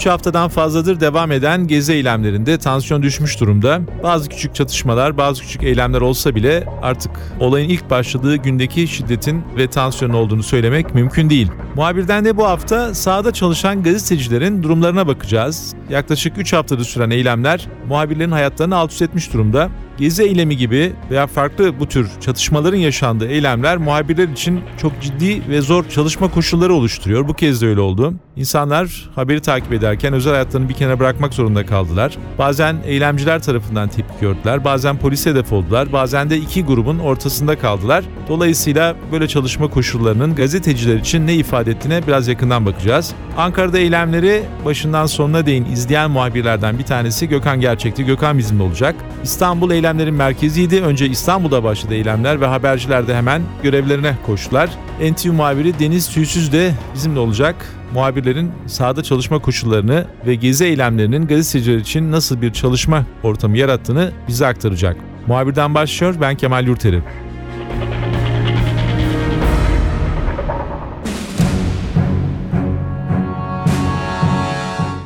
3 haftadan fazladır devam eden gezi eylemlerinde tansiyon düşmüş durumda. Bazı küçük çatışmalar, bazı küçük eylemler olsa bile artık olayın ilk başladığı gündeki şiddetin ve tansiyonun olduğunu söylemek mümkün değil. Muhabirden de bu hafta sahada çalışan gazetecilerin durumlarına bakacağız. Yaklaşık 3 haftadır süren eylemler muhabirlerin hayatlarını alt üst etmiş durumda. Gezi eylemi gibi veya farklı bu tür çatışmaların yaşandığı eylemler muhabirler için çok ciddi ve zor çalışma koşulları oluşturuyor. Bu kez de öyle oldu. İnsanlar haberi takip ederken özel hayatlarını bir kenara bırakmak zorunda kaldılar. Bazen eylemciler tarafından tepki gördüler, bazen polis hedef oldular, bazen de iki grubun ortasında kaldılar. Dolayısıyla böyle çalışma koşullarının gazeteciler için ne ifade ettiğine biraz yakından bakacağız. Ankara'da eylemleri başından sonuna değin izleyen muhabirlerden bir tanesi Gökhan Gerçekti. Gökhan bizimle olacak. İstanbul eylemlerin merkeziydi. Önce İstanbul'da başladı eylemler ve haberciler de hemen görevlerine koştular. NTV muhabiri Deniz Tüysüz de bizimle olacak muhabirlerin sahada çalışma koşullarını ve gezi eylemlerinin gazeteciler için nasıl bir çalışma ortamı yarattığını bize aktaracak. Muhabirden başlıyor, ben Kemal Yurteri.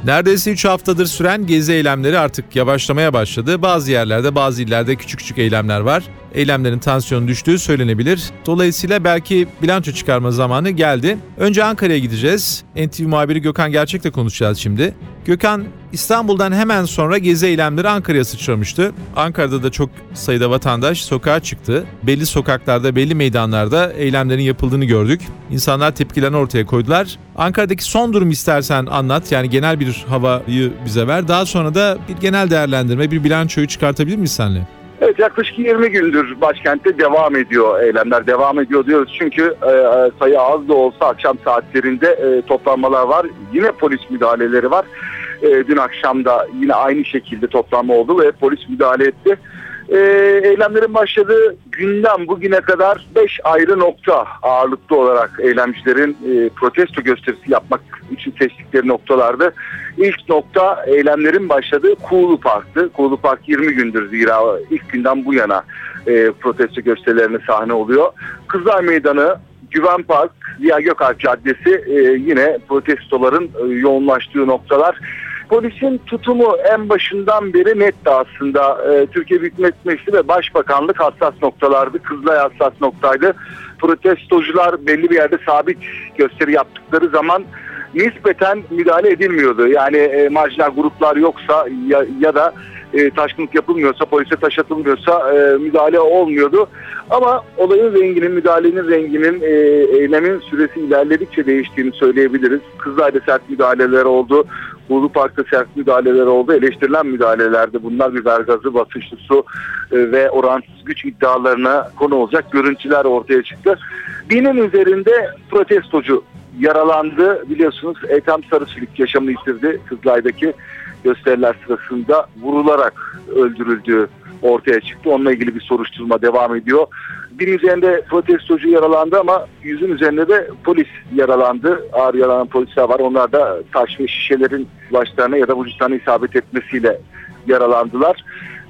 Neredeyse 3 haftadır süren gezi eylemleri artık yavaşlamaya başladı. Bazı yerlerde, bazı illerde küçük küçük eylemler var. Eylemlerin tansiyonu düştüğü söylenebilir. Dolayısıyla belki bilanço çıkarma zamanı geldi. Önce Ankara'ya gideceğiz. NTV muhabiri Gökhan Gerçek'le konuşacağız şimdi. Gökhan, İstanbul'dan hemen sonra gezi eylemleri Ankara'ya sıçramıştı. Ankara'da da çok sayıda vatandaş sokağa çıktı. Belli sokaklarda, belli meydanlarda eylemlerin yapıldığını gördük. İnsanlar tepkilerini ortaya koydular. Ankara'daki son durum istersen anlat. Yani genel bir havayı bize ver. Daha sonra da bir genel değerlendirme, bir bilançoyu çıkartabilir miyiz seninle? Evet yaklaşık 20 gündür başkentte devam ediyor eylemler. Devam ediyor diyoruz çünkü e, e, sayı az da olsa akşam saatlerinde e, toplanmalar var. Yine polis müdahaleleri var. E, dün akşam da yine aynı şekilde toplanma oldu ve polis müdahale etti. E, eylemlerin başladığı günden bugüne kadar 5 ayrı nokta ağırlıklı olarak eylemcilerin e, protesto gösterisi yapmak için seçtikleri noktalardı. İlk nokta eylemlerin başladığı Kuğulu Park'tı. Kuğulu Park 20 gündür zira ilk günden bu yana e, protesto gösterilerine sahne oluyor. Kızlar Meydanı, Güven Park, Ziya Gökalp Caddesi e, yine protestoların e, yoğunlaştığı noktalar. Polisin tutumu en başından beri netti aslında. E, Türkiye Büyük Millet Meclisi ve Başbakanlık hassas noktalardı. Kızılay hassas noktaydı. Protestocular belli bir yerde sabit gösteri yaptıkları zaman nispeten müdahale edilmiyordu. Yani e, marjinal gruplar yoksa ya, ya da e, taşkınlık yapılmıyorsa, polise taş atılmıyorsa e, müdahale olmuyordu. Ama olayın renginin, müdahalenin renginin, e, eylemin süresi ilerledikçe değiştiğini söyleyebiliriz. Kızılay'da sert müdahaleler oldu. Ulu Park'ta sert müdahaleler oldu. Eleştirilen müdahalelerde bunlar biber gazı, basınçlı e, ve oransız güç iddialarına konu olacak görüntüler ortaya çıktı. Binin üzerinde protestocu yaralandı. Biliyorsunuz Ethem Sarısülük yaşamını yitirdi Kızılay'daki gösteriler sırasında vurularak öldürüldüğü ortaya çıktı. Onunla ilgili bir soruşturma devam ediyor. Bir üzerinde protestocu yaralandı ama yüzün üzerinde de polis yaralandı. Ağır yaralanan polisler var. Onlar da taş ve şişelerin başlarına ya da vücutlarına isabet etmesiyle yaralandılar.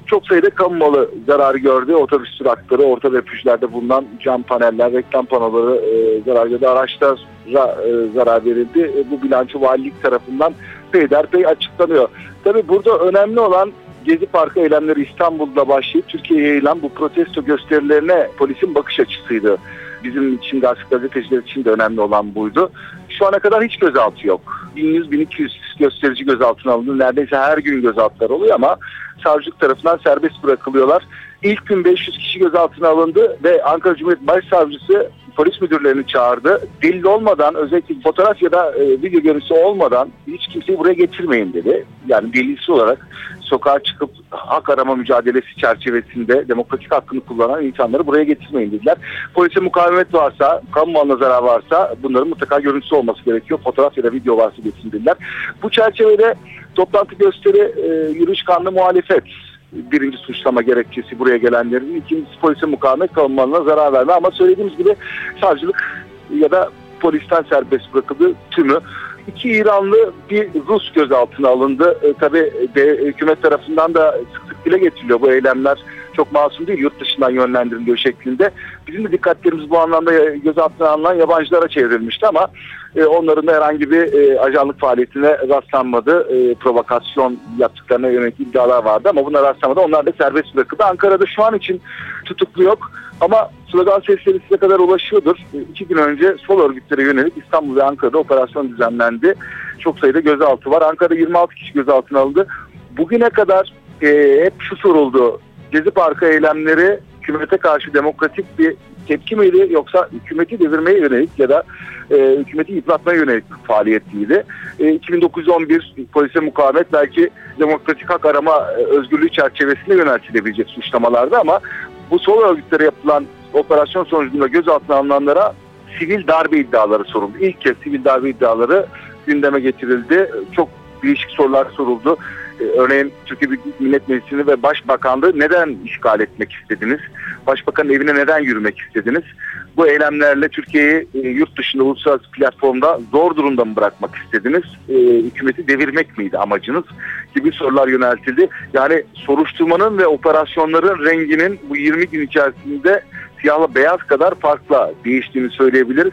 Çok sayıda kamu malı zarar gördü. Otobüs durakları, orta refüjlerde bulunan cam paneller, reklam panoları e, zarar gördü. Araçlara e, zarar verildi. E, bu bilanço valilik tarafından peyderpey açıklanıyor. Tabi burada önemli olan Gezi Parkı eylemleri İstanbul'da başlayıp Türkiye'ye yayılan bu protesto gösterilerine polisin bakış açısıydı. Bizim için gazeteciler için de önemli olan buydu. Şu ana kadar hiç gözaltı yok. 1100-1200 gösterici gözaltına alındı. Neredeyse her gün gözaltılar oluyor ama savcılık tarafından serbest bırakılıyorlar. İlk gün 500 kişi gözaltına alındı ve Ankara Cumhuriyet Başsavcısı polis müdürlerini çağırdı. Delil olmadan özellikle fotoğraf ya da e, video görüntüsü olmadan hiç kimseyi buraya getirmeyin dedi. Yani delilsiz olarak sokağa çıkıp hak arama mücadelesi çerçevesinde demokratik hakkını kullanan insanları buraya getirmeyin dediler. Polise mukavemet varsa, kamu malına zarar varsa bunların mutlaka görüntüsü olması gerekiyor. Fotoğraf ya da video varsa getirsin dediler. Bu çerçevede toplantı gösteri e, yürüyüş kanlı muhalefet birinci suçlama gerekçesi buraya gelenlerin. ikincisi polise mukavemet kalınmalarına zarar verme ama söylediğimiz gibi savcılık ya da polisten serbest bırakıldı tümü. İki İranlı bir Rus gözaltına alındı. E, tabii de, hükümet tarafından da sık sık dile getiriliyor bu eylemler çok masum değil yurt dışından yönlendiriliyor şeklinde. Bizim de dikkatlerimiz bu anlamda gözaltına alınan yabancılara çevrilmişti ama e, onların da herhangi bir e, ajanlık faaliyetine rastlanmadı. E, provokasyon yaptıklarına yönelik iddialar vardı ama buna rastlanmadı. Onlar da serbest bırakıldı. Ankara'da şu an için tutuklu yok. Ama slogan sesleri size kadar ulaşıyordur. E, iki gün önce sol örgütlere yönelik İstanbul ve Ankara'da operasyon düzenlendi. Çok sayıda gözaltı var. Ankara'da 26 kişi gözaltına alındı. Bugüne kadar e, hep şu soruldu. Gezi Parkı eylemleri hükümete karşı demokratik bir tepki miydi yoksa hükümeti devirmeye yönelik ya da e, hükümeti yıpratmaya yönelik bir faaliyetliydi. E, 2911 polise mukavemet belki demokratik hak arama e, özgürlüğü çerçevesinde yöneltilebilecek suçlamalardı ama bu sol örgütlere yapılan operasyon sonucunda gözaltına alınanlara sivil darbe iddiaları soruldu. İlk kez sivil darbe iddiaları gündeme getirildi. Çok değişik sorular soruldu. Örneğin Türkiye Büyük Millet Meclisi'ni ve Başbakanlığı neden işgal etmek istediniz? Başbakanın evine neden yürümek istediniz? Bu eylemlerle Türkiye'yi e, yurt dışında uluslararası platformda zor durumda mı bırakmak istediniz? E, hükümeti devirmek miydi amacınız? Gibi sorular yöneltildi. Yani soruşturmanın ve operasyonların renginin bu 20 gün içerisinde siyahla beyaz kadar farklı değiştiğini söyleyebiliriz.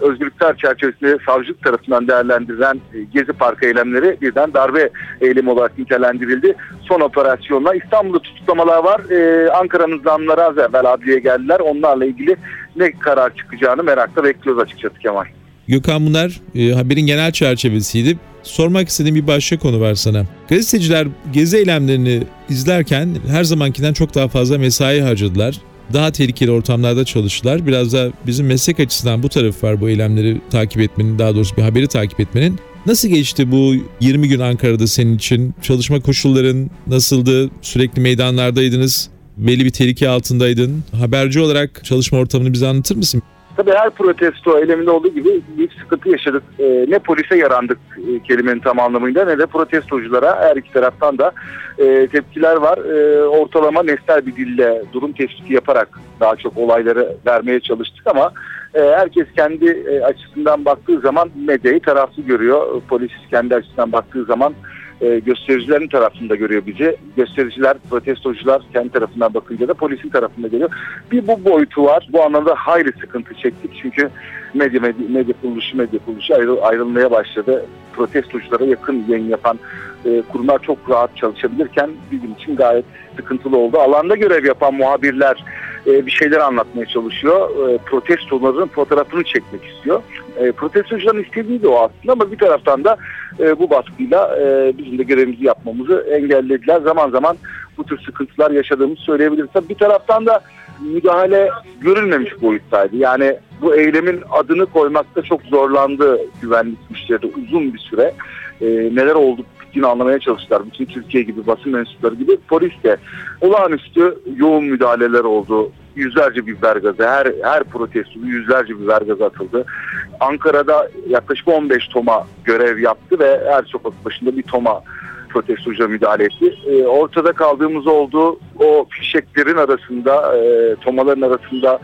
Özgürlükler çerçevesinde savcılık tarafından değerlendirilen e, Gezi Parkı eylemleri birden darbe eylemi olarak nitelendirildi. Son operasyonla İstanbul'da tutuklamalar var. Ee, Ankara'nın zamları az evvel adliye geldiler. Onlarla ilgili ne karar çıkacağını merakla bekliyoruz açıkçası Kemal. Gökhan bunlar e, haberin genel çerçevesiydi. Sormak istediğim bir başka konu var sana. Gazeteciler gezi eylemlerini izlerken her zamankinden çok daha fazla mesai harcadılar daha tehlikeli ortamlarda çalıştılar. Biraz da bizim meslek açısından bu taraf var bu eylemleri takip etmenin, daha doğrusu bir haberi takip etmenin. Nasıl geçti bu 20 gün Ankara'da senin için? Çalışma koşulların nasıldı? Sürekli meydanlardaydınız. Belli bir tehlike altındaydın. Haberci olarak çalışma ortamını bize anlatır mısın? Tabii her protesto eyleminde olduğu gibi bir sıkıntı yaşadık. E, ne polise yarandık e, kelimenin tam anlamıyla ne de protestoculara her iki taraftan da e, tepkiler var. E, ortalama nesnel bir dille durum tespiti yaparak daha çok olayları vermeye çalıştık ama e, herkes kendi e, açısından baktığı zaman medyayı taraflı görüyor. Polis kendi açısından baktığı zaman e, göstericilerin tarafında görüyor bizi. Göstericiler, protestocular kendi tarafından bakınca da polisin tarafında geliyor. Bir bu boyutu var. Bu anlamda hayli sıkıntı çektik. Çünkü medya, medya, medya kuruluşu, medya kuruluşu ayrı, ayrılmaya başladı. Protestoculara yakın yayın yapan e, kurumlar çok rahat çalışabilirken bizim için gayet sıkıntılı oldu. Alanda görev yapan muhabirler e, bir şeyler anlatmaya çalışıyor. E, protestoların fotoğrafını çekmek istiyor. E, protestocuların istediği de o aslında ama bir taraftan da e, bu baskıyla e, bizim de görevimizi yapmamızı engellediler. Zaman zaman bu tür sıkıntılar yaşadığımızı söyleyebiliriz. Tabii bir taraftan da müdahale görülmemiş boyuttaydı. Yani bu eylemin adını koymakta çok zorlandı güvenlik güçleri uzun bir süre. E, neler oldu bittiğini anlamaya çalıştılar. Bütün Türkiye gibi basın mensupları gibi polis de olağanüstü yoğun müdahaleler oldu. Yüzlerce biber gazı, her her protesto yüzlerce biber gazı atıldı. Ankara'da yaklaşık 15 toma görev yaptı ve her sokak başında bir toma protestocuya müdahale etti. E, ortada kaldığımız oldu o fişeklerin arasında, e, tomaların arasında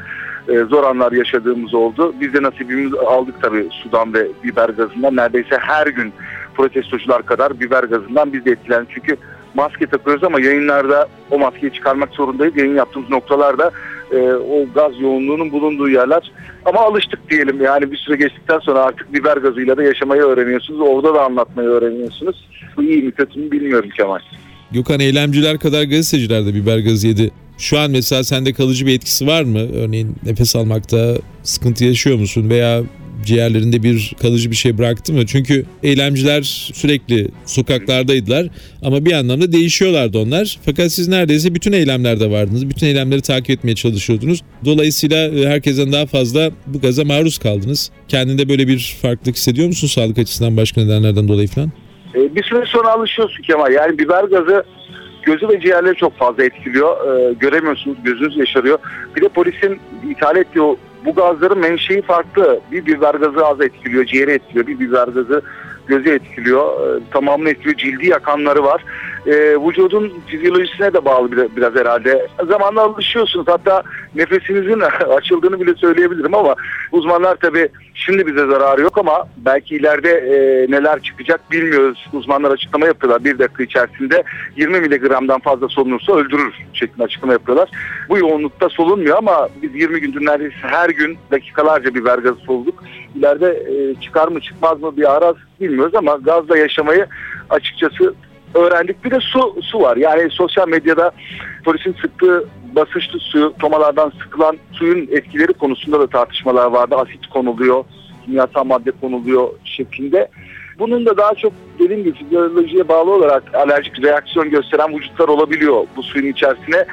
e, zor anlar yaşadığımız oldu. Biz de nasibimizi aldık tabii sudan ve biber gazından. Neredeyse her gün protestocular kadar biber gazından biz de etkilendik. Çünkü maske takıyoruz ama yayınlarda o maskeyi çıkarmak zorundayız. Yayın yaptığımız noktalarda e, o gaz yoğunluğunun bulunduğu yerler. Ama alıştık diyelim yani bir süre geçtikten sonra artık biber gazıyla da yaşamayı öğreniyorsunuz. Orada da anlatmayı öğreniyorsunuz. Bu iyi mi kötü mü bilmiyorum Kemal. Gökhan eylemciler kadar gazeteciler de biber gazı yedi. Şu an mesela sende kalıcı bir etkisi var mı? Örneğin nefes almakta sıkıntı yaşıyor musun veya ciğerlerinde bir kalıcı bir şey bıraktı mı? Çünkü eylemciler sürekli sokaklardaydılar ama bir anlamda değişiyorlardı onlar. Fakat siz neredeyse bütün eylemlerde vardınız. Bütün eylemleri takip etmeye çalışıyordunuz. Dolayısıyla e, herkesten daha fazla bu gaza maruz kaldınız. Kendinde böyle bir farklılık hissediyor musun sağlık açısından başka nedenlerden dolayı falan? E, bir süre sonra alışıyorsun Kemal. Yani biber gazı gözü ve ciğerleri çok fazla etkiliyor. E, göremiyorsunuz, gözünüz yaşarıyor. Bir de polisin ithal ettiği o bu gazların menşei farklı. Bir biber gazı az etkiliyor, ciğeri etkiliyor. Bir biber gazı gözü etkiliyor. E, tamamını etkiliyor. Cildi yakanları var. E, vücudun fizyolojisine de bağlı biraz, biraz herhalde. Zamanla alışıyorsunuz. Hatta nefesinizin açıldığını bile söyleyebilirim ama uzmanlar tabii şimdi bize zararı yok ama belki ileride e, neler çıkacak bilmiyoruz. Uzmanlar açıklama yapıyorlar. Bir dakika içerisinde 20 miligramdan fazla solunursa öldürür şeklinde açıklama yapıyorlar. Bu yoğunlukta solunmuyor ama biz 20 gündür neredeyse her gün dakikalarca biber gazı solulduk. İleride e, çıkar mı çıkmaz mı bir araz bilmiyoruz ama gazla yaşamayı açıkçası öğrendik. Bir de su su var. Yani sosyal medyada polisin sıktığı basınçlı su, tomalardan sıkılan suyun etkileri konusunda da tartışmalar vardı. Asit konuluyor, kimyasal madde konuluyor şeklinde. Bunun da daha çok dediğim gibi fizyolojiye bağlı olarak alerjik reaksiyon gösteren vücutlar olabiliyor bu suyun içerisine.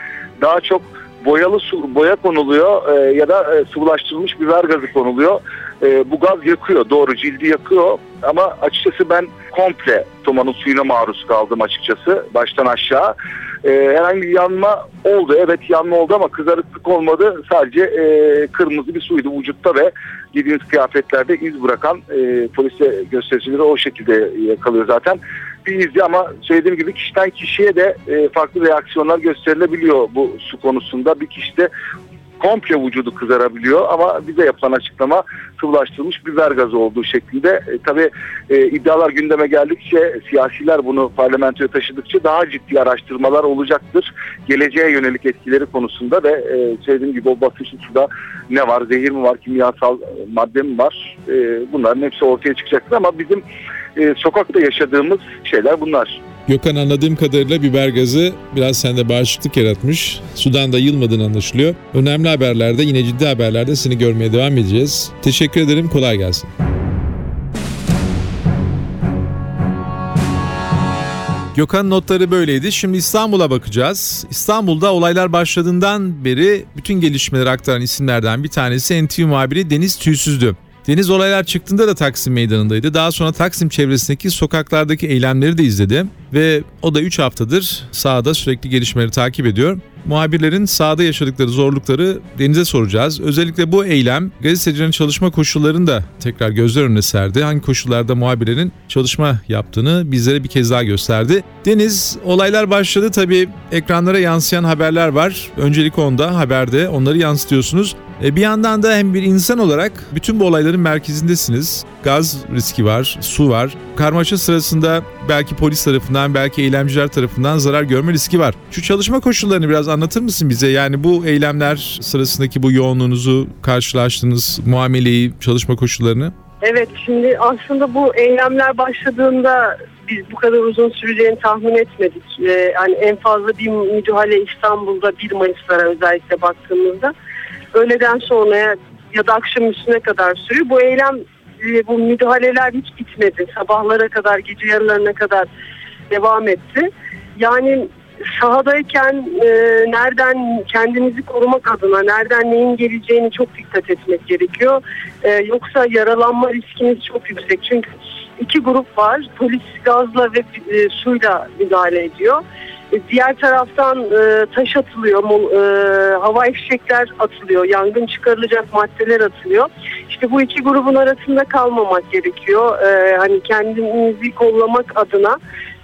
Daha çok boyalı su, boya konuluyor e, ya da e, sıvılaştırılmış biber gazı konuluyor. E, bu gaz yakıyor doğru cildi yakıyor ama açıkçası ben komple tomanın suyuna maruz kaldım açıkçası baştan aşağı. E, herhangi bir yanma oldu evet yanma oldu ama kızarıklık olmadı sadece e, kırmızı bir suydu vücutta ve giydiğiniz kıyafetlerde iz bırakan e, polise göstericileri o şekilde yakalıyor zaten bir izli ama söylediğim gibi kişiden kişiye de e, farklı reaksiyonlar gösterilebiliyor bu su konusunda. Bir kişide komple vücudu kızarabiliyor ama bize yapılan açıklama sıvılaştırılmış biber gazı olduğu şeklinde. E, tabii e, iddialar gündeme geldikçe siyasiler bunu parlamentoya taşıdıkça daha ciddi araştırmalar olacaktır. Geleceğe yönelik etkileri konusunda ve e, söylediğim gibi o basınçlı suda ne var, zehir mi var, kimyasal madde mi var e, bunların hepsi ortaya çıkacaktır ama bizim e, sokakta yaşadığımız şeyler bunlar. Gökhan anladığım kadarıyla biber gazı biraz sende bağışıklık yaratmış. Sudan da yılmadığın anlaşılıyor. Önemli haberlerde yine ciddi haberlerde seni görmeye devam edeceğiz. Teşekkür ederim kolay gelsin. Gökhan notları böyleydi. Şimdi İstanbul'a bakacağız. İstanbul'da olaylar başladığından beri bütün gelişmeleri aktaran isimlerden bir tanesi NTV muhabiri Deniz Tüysüz'dü. Deniz olaylar çıktığında da Taksim Meydanı'ndaydı. Daha sonra Taksim çevresindeki sokaklardaki eylemleri de izledi. Ve o da 3 haftadır sahada sürekli gelişmeleri takip ediyor. Muhabirlerin sahada yaşadıkları zorlukları Deniz'e soracağız. Özellikle bu eylem gazetecilerin çalışma koşullarını da tekrar gözler önüne serdi. Hangi koşullarda muhabirlerin çalışma yaptığını bizlere bir kez daha gösterdi. Deniz olaylar başladı tabii ekranlara yansıyan haberler var. Öncelik onda haberde onları yansıtıyorsunuz. E bir yandan da hem bir insan olarak bütün bu olayların merkezindesiniz. Gaz riski var, su var. Karmaşa sırasında belki polis tarafından, belki eylemciler tarafından zarar görme riski var. Şu çalışma koşullarını biraz anlatır mısın bize? Yani bu eylemler sırasındaki bu yoğunluğunuzu karşılaştığınız muameleyi, çalışma koşullarını? Evet şimdi aslında bu eylemler başladığında biz bu kadar uzun süreceğini tahmin etmedik. Ee, yani en fazla bir müdahale İstanbul'da 1 Mayıs'lara özellikle baktığımızda öğleden sonraya ya da akşam üstüne kadar sürüyor. Bu eylem e, bu müdahaleler hiç bitmedi. Sabahlara kadar, gece yarılarına kadar devam etti. Yani sahadayken e, nereden kendimizi korumak adına nereden neyin geleceğini çok dikkat etmek gerekiyor. E, yoksa yaralanma riskimiz çok yüksek. Çünkü iki grup var. Polis gazla ve e, suyla müdahale ediyor. E, diğer taraftan e, taş atılıyor, e, hava fişekler atılıyor, yangın çıkarılacak maddeler atılıyor. İşte bu iki grubun arasında kalmamak gerekiyor. E, hani kendimizi kollamak adına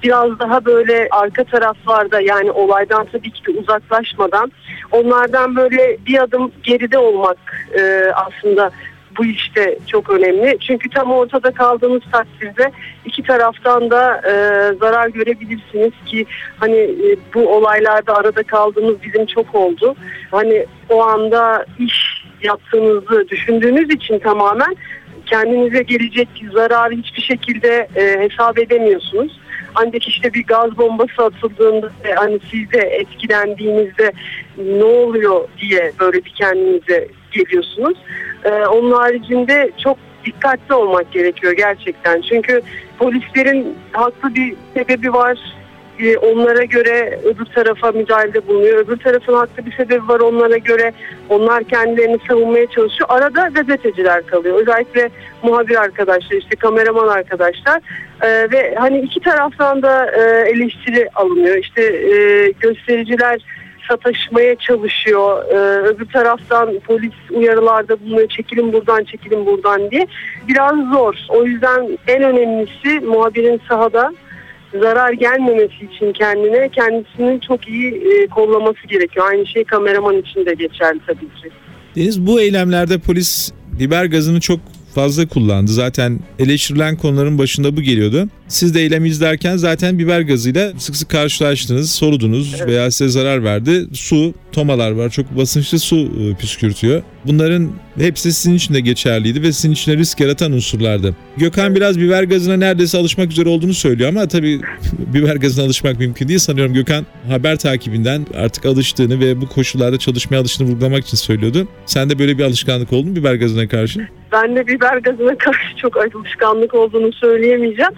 biraz daha böyle arka taraflarda yani olaydan tabii ki uzaklaşmadan onlardan böyle bir adım geride olmak e, aslında bu işte çok önemli. Çünkü tam ortada kaldığınız takdirde iki taraftan da e, zarar görebilirsiniz ki hani e, bu olaylarda arada kaldığımız bizim çok oldu. Hani o anda iş yaptığınızı düşündüğünüz için tamamen kendinize gelecek zararı hiçbir şekilde e, hesap edemiyorsunuz. Ancak işte bir gaz bombası atıldığında hani siz de etkilendiğinizde ne oluyor diye böyle bir kendinize geliyorsunuz. Ee, onun haricinde çok dikkatli olmak gerekiyor gerçekten. Çünkü polislerin haklı bir sebebi var. Ee, onlara göre öbür tarafa müdahalede bulunuyor. Öbür tarafın haklı bir sebebi var onlara göre. Onlar kendilerini savunmaya çalışıyor. Arada gazeteciler kalıyor. Özellikle muhabir arkadaşlar, işte kameraman arkadaşlar. Ee, ve hani iki taraftan da e, eleştiri alınıyor. İşte e, göstericiler sataşmaya çalışıyor. Ee, öbür taraftan polis uyarılarda bulunuyor. Çekilin buradan, çekilin buradan diye. Biraz zor. O yüzden en önemlisi muhabirin sahada zarar gelmemesi için kendine kendisini çok iyi e, kollaması gerekiyor. Aynı şey kameraman için de geçerli tabii ki. Deniz bu eylemlerde polis biber gazını çok fazla kullandı. Zaten eleştirilen konuların başında bu geliyordu. Siz de eylemi izlerken zaten biber gazıyla sık sık karşılaştınız, sorudunuz Evet. veya size zarar verdi. Su, tomalar var. Çok basınçlı su e, püskürtüyor. Bunların hepsi sizin için de geçerliydi ve sizin için de risk yaratan unsurlardı. Gökhan biraz biber gazına neredeyse alışmak üzere olduğunu söylüyor ama tabii biber gazına alışmak mümkün değil. Sanıyorum Gökhan haber takibinden artık alıştığını ve bu koşullarda çalışmaya alıştığını vurgulamak için söylüyordu. Sen de böyle bir alışkanlık oldu mu biber gazına karşı? Ben de biber gazına karşı çok alışkanlık olduğunu söyleyemeyeceğim.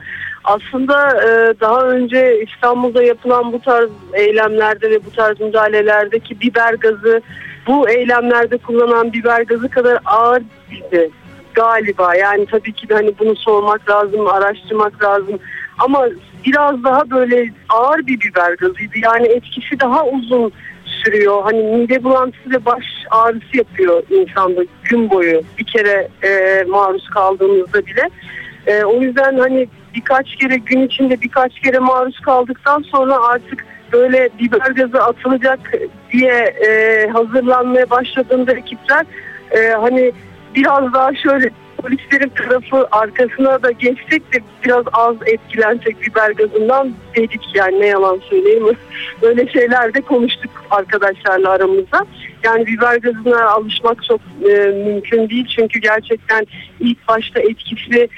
Aslında e, daha önce İstanbul'da yapılan bu tarz eylemlerde ve bu tarz müdahalelerdeki biber gazı bu eylemlerde kullanılan biber gazı kadar ağır değildi galiba. Yani tabii ki de hani bunu sormak lazım, araştırmak lazım. Ama biraz daha böyle ağır bir biber gazıydı. Yani etkisi daha uzun sürüyor. Hani mide bulantısı ve baş ağrısı yapıyor insanda gün boyu bir kere e, maruz kaldığımızda bile. E, o yüzden hani birkaç kere gün içinde birkaç kere maruz kaldıktan sonra artık böyle biber gazı atılacak diye e, hazırlanmaya başladığında ekipler e, hani biraz daha şöyle polislerin tarafı arkasına da geçsek de biraz az etkilensek biber gazından dedik yani ne yalan söyleyeyim. Böyle şeyler de konuştuk arkadaşlarla aramızda. Yani biber gazına alışmak çok e, mümkün değil çünkü gerçekten ilk başta etkisi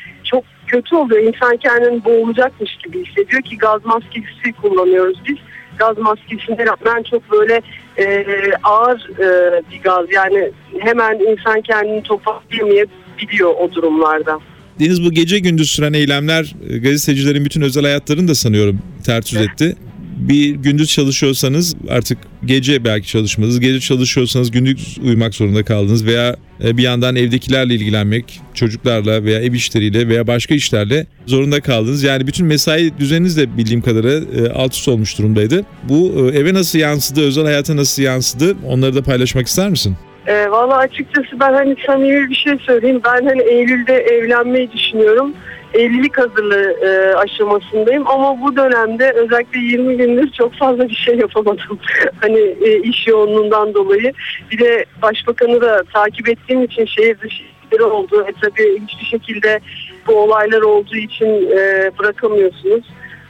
kötü oluyor. İnsan kendini boğulacakmış gibi hissediyor ki gaz maskesi kullanıyoruz biz. Gaz maskesine rağmen çok böyle e, ağır e, bir gaz yani hemen insan kendini toparlayamayabiliyor o durumlarda. Deniz bu gece gündüz süren eylemler e, gazetecilerin bütün özel hayatlarını da sanıyorum ters yüz etti. Bir gündüz çalışıyorsanız artık gece belki çalışmadınız. Gece çalışıyorsanız gündüz uyumak zorunda kaldınız veya e, bir yandan evdekilerle ilgilenmek, çocuklarla veya ev işleriyle veya başka işlerle zorunda kaldınız. Yani bütün mesai düzeniniz de bildiğim kadarıyla e, alt üst olmuş durumdaydı. Bu e, eve nasıl yansıdı, özel hayata nasıl yansıdı onları da paylaşmak ister misin? E, Valla açıkçası ben hani samimi bir şey söyleyeyim. Ben hani Eylül'de evlenmeyi düşünüyorum. Evlilik hazırlığı e, aşamasındayım ama bu dönemde özellikle 20 gündür çok fazla bir şey yapamadım. hani e, iş yoğunluğundan dolayı. Bir de başbakanı da takip ettiğim için şehir dışı işleri oldu. E tabii hiçbir şekilde bu olaylar olduğu için e, bırakamıyorsunuz.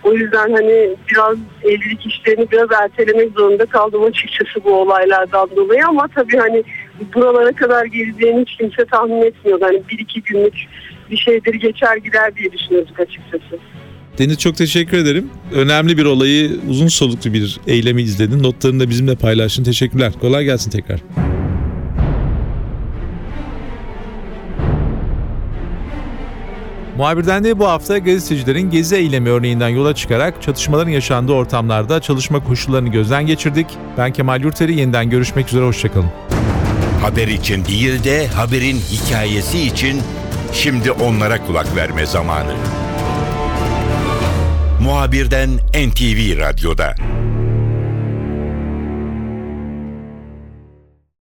O yüzden hani biraz evlilik işlerini biraz ertelemek zorunda kaldım açıkçası bu olaylardan dolayı ama tabii hani buralara kadar geleceğini hiç kimse tahmin etmiyordu. Hani bir iki günlük bir şeydir geçer gider diye düşünüyorduk açıkçası. Deniz çok teşekkür ederim. Önemli bir olayı, uzun soluklu bir eylemi izledin. Notlarını da bizimle paylaştın. Teşekkürler. Kolay gelsin tekrar. Muhabirden de bu hafta gazetecilerin gezi eylemi örneğinden yola çıkarak çatışmaların yaşandığı ortamlarda çalışma koşullarını gözden geçirdik. Ben Kemal Yurteri yeniden görüşmek üzere hoşçakalın. Haber için değil de haberin hikayesi için şimdi onlara kulak verme zamanı. Muhabirden NTV Radyo'da.